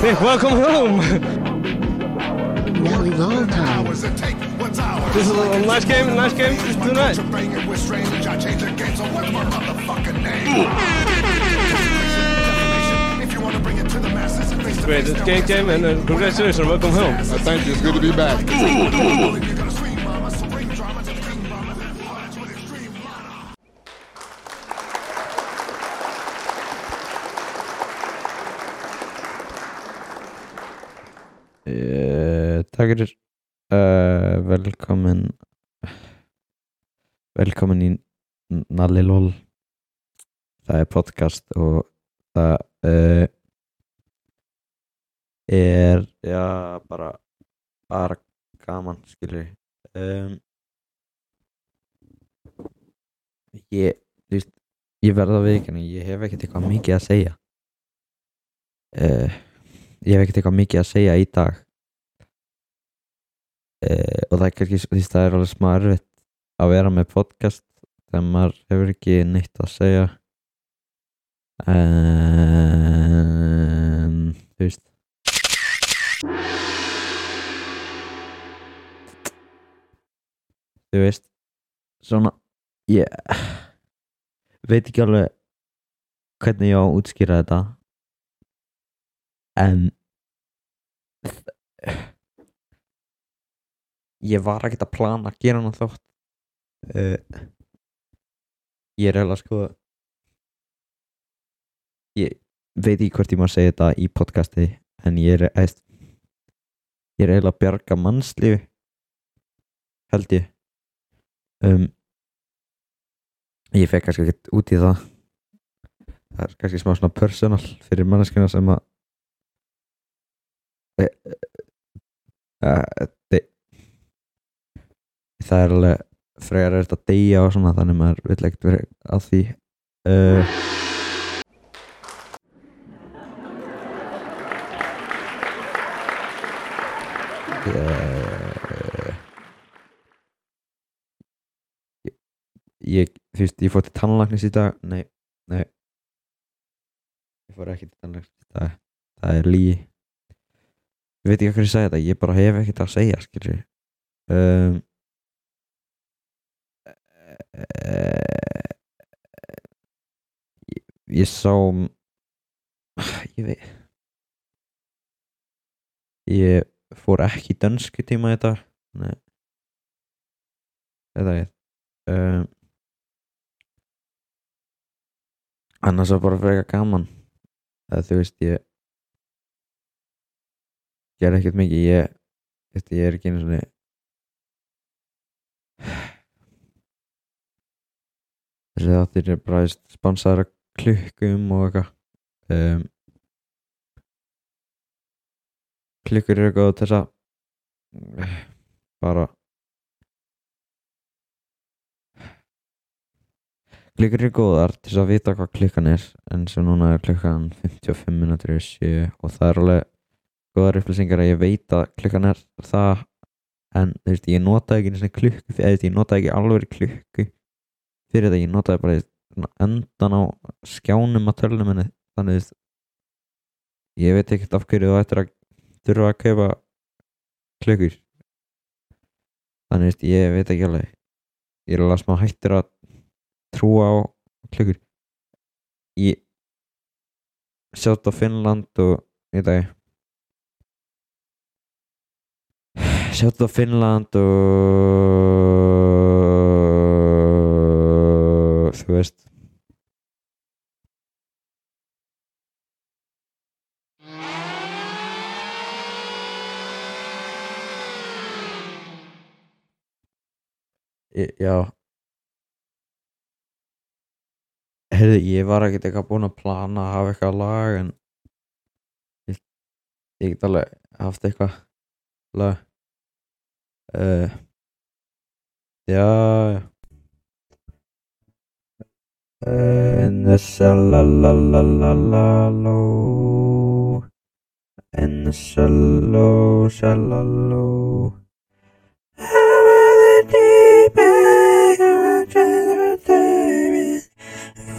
Hey, welcome home. Really long time. This is a nice game, nice game. Just do nice. Great, it's game game and uh, congratulations, welcome home. Uh, thank you, it's good to be back. Takk fyrir. Uh, velkomin velkomin í Nalli Lól það er podcast og það uh, er já bara bara gaman skilur um, ég veist, ég verða að veikina ég hef ekkert eitthvað mikið að segja. Uh, ég hef ekkert eitthvað mikið að segja í dag uh, og það er kannski veist, það er alveg smá erfitt að vera með podcast þegar maður hefur ekki neitt að segja. En þú veist. Þú veist svona ég veit ekki alveg hvernig ég á að útskýra þetta en ég var ekkert að plana að gera hann þátt uh, ég er eiginlega sko ég veit ekki hvort ég má segja þetta í podcasti en ég er eðst, ég er eiginlega að bjarga mannslífi held ég. Um, ég fekk kannski ekkert út í það. Það er kannski smá svona personal fyrir manneskina sem að e, e, það er alveg frekar er þetta að deyja og svona þannig maður vill ekkert vera að því. Uh, ég, ég þú veist, ég fór til tannlæknis í dag. Nei, nei. Ég fór ekki til tannlæknis í dag. Það er lígi ég veit ekki hvað ég sagði þetta, ég bara hef ekkert að segja skilji um, ég, ég sá ég veit ég fór ekki í dönsku tíma þetta nei. Þetta er um, annars var bara freka gaman. Eða þú veist ég ger ekkert mikið. Ég, ég er ekki einu svona þessi þáttir er bara sponsaðar af klukkum og eitthvað. Um, klukkur eru góð þess að bara klukkur eru góðar til þess að vita hvað klukkan er en svo núna er klukkan 55 minútur í 7 og það er alveg góðar upplýsingar að ég veit að klukkan er það en þú veist ég notaði ekki klukku eða ég notaði ekki alveg klukku fyrir þetta ég notaði bara endan á skjánum á tölunum minni. Þannig veist ég veit ekkert af hverju þú ættir að þurfa að kaupa klukkur. Þannig veist ég veit ekki alveg. Ég er alveg smá hættur að trúa á klukkur. Ég sjátt á Finnland og veit ekki. Sjátt á Finnland og þú veist Ég- já heyrðu, ég var ekkert eitthvað búinn að plana að hafa eitthvað lag en ég, ég get alveg haft eitthvað lag uh, já já in the shalalalalalo in the shallow shalalo February uh,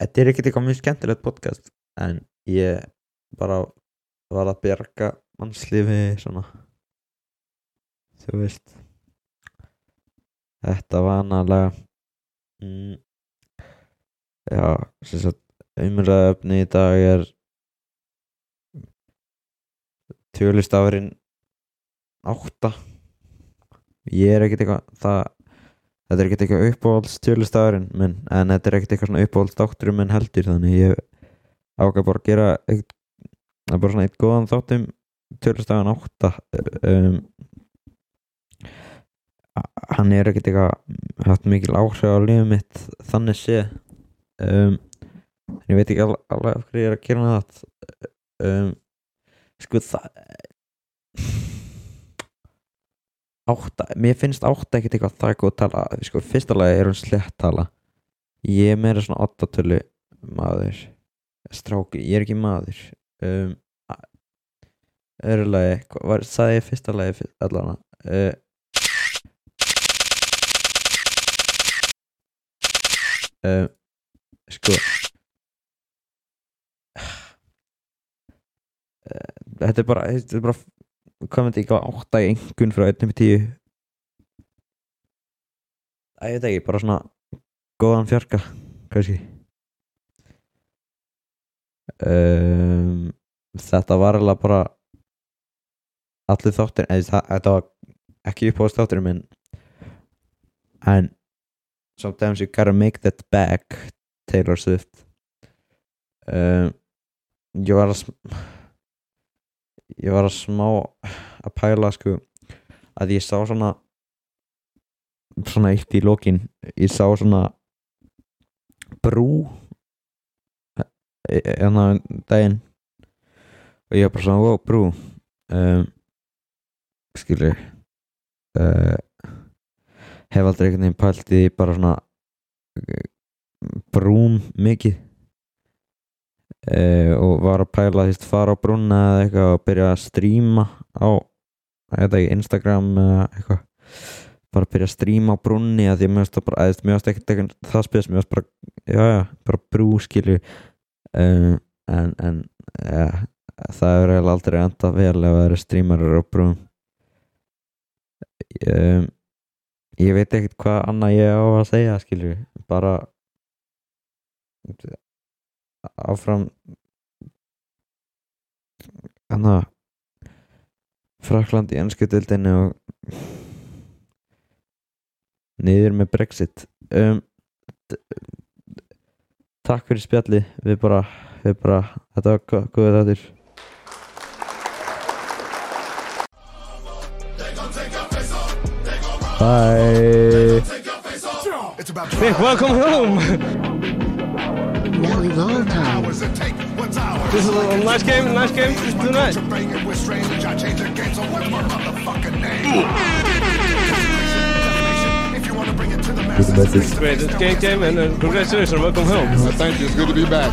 þetta er ekkert eitthvað mjög skemmtilegt podcast en ég bara var að bjarga mannslífi svona. Þú veist. Þetta var annarlega mm, já sem sagt umræðöfni í dag er tjölistafurinn átta. Ég er ekkert eitthvað það þetta er ekkert eitthvað uppáhalds tjölistafurinn minn en þetta er ekkert eitthvað svona uppáhalds þátturum minn heldur þannig ég ákvað bara að gera eitt, bara svona eitt góðan þáttum tjölistafurinn átta um, hann er ekkert eitthvað haft mikil áhrif á lífið mitt þannig sé um, en ég veit ekki alveg af hverju ég er að gera það um, sko það átta, mér finnst átta ekkert eitthvað það er góð tala, sko fyrsta lagi er hún slett tala. Ég er meira svona áttatölu maður. Stráki, ég er ekki maður. Um, öðru lagi, hvað sagði ég fyrsta lagi allana uh, uh, sko Eh, þetta er bara þetta er bara hvað myndi ekki átta í engun frá 1 til 10 Æ, ég veit ekki, bara svona góðan fjarka kannski. Um, þetta var alveg bara allir þáttir eða þetta var ekki uppáðast þáttur minn. En sometimes you gotta make that back Taylor Swift. Um, ég var að ég var að smá að pæla sko að ég sá svona svona eitt í lokin ég sá svona brú en það daginn og ég var bara svona wow brú um, skilur uh, hef aldrei einhvern veginn pælt í bara svona uh, brún mikið uh, og var að pæla því að fara á brúna eða eitthvað og byrja að stríma á ekki, Instagram eða eitthvað. Bara byrja að stríma á brúnni að því að mér finnst það mér finnst bara, já já bara brú skilju. Um, en, en ja, það er eiginlega aldrei enda vel ef það eru strímarar á brún um, ég veit ekkert hvað annað ég á að segja skilju, bara áfram hann að Frakland í ennsku dildinni og niður með Brexit. Um, takk fyrir spjalli við bara, við bara þetta var gó- góðið þáttur Bye. Welcome home. Nelly long time. This is a last game, Last game. Just do nice. Great, it's game game and congratulations, welcome home. Uh, thank you, it's good to be back.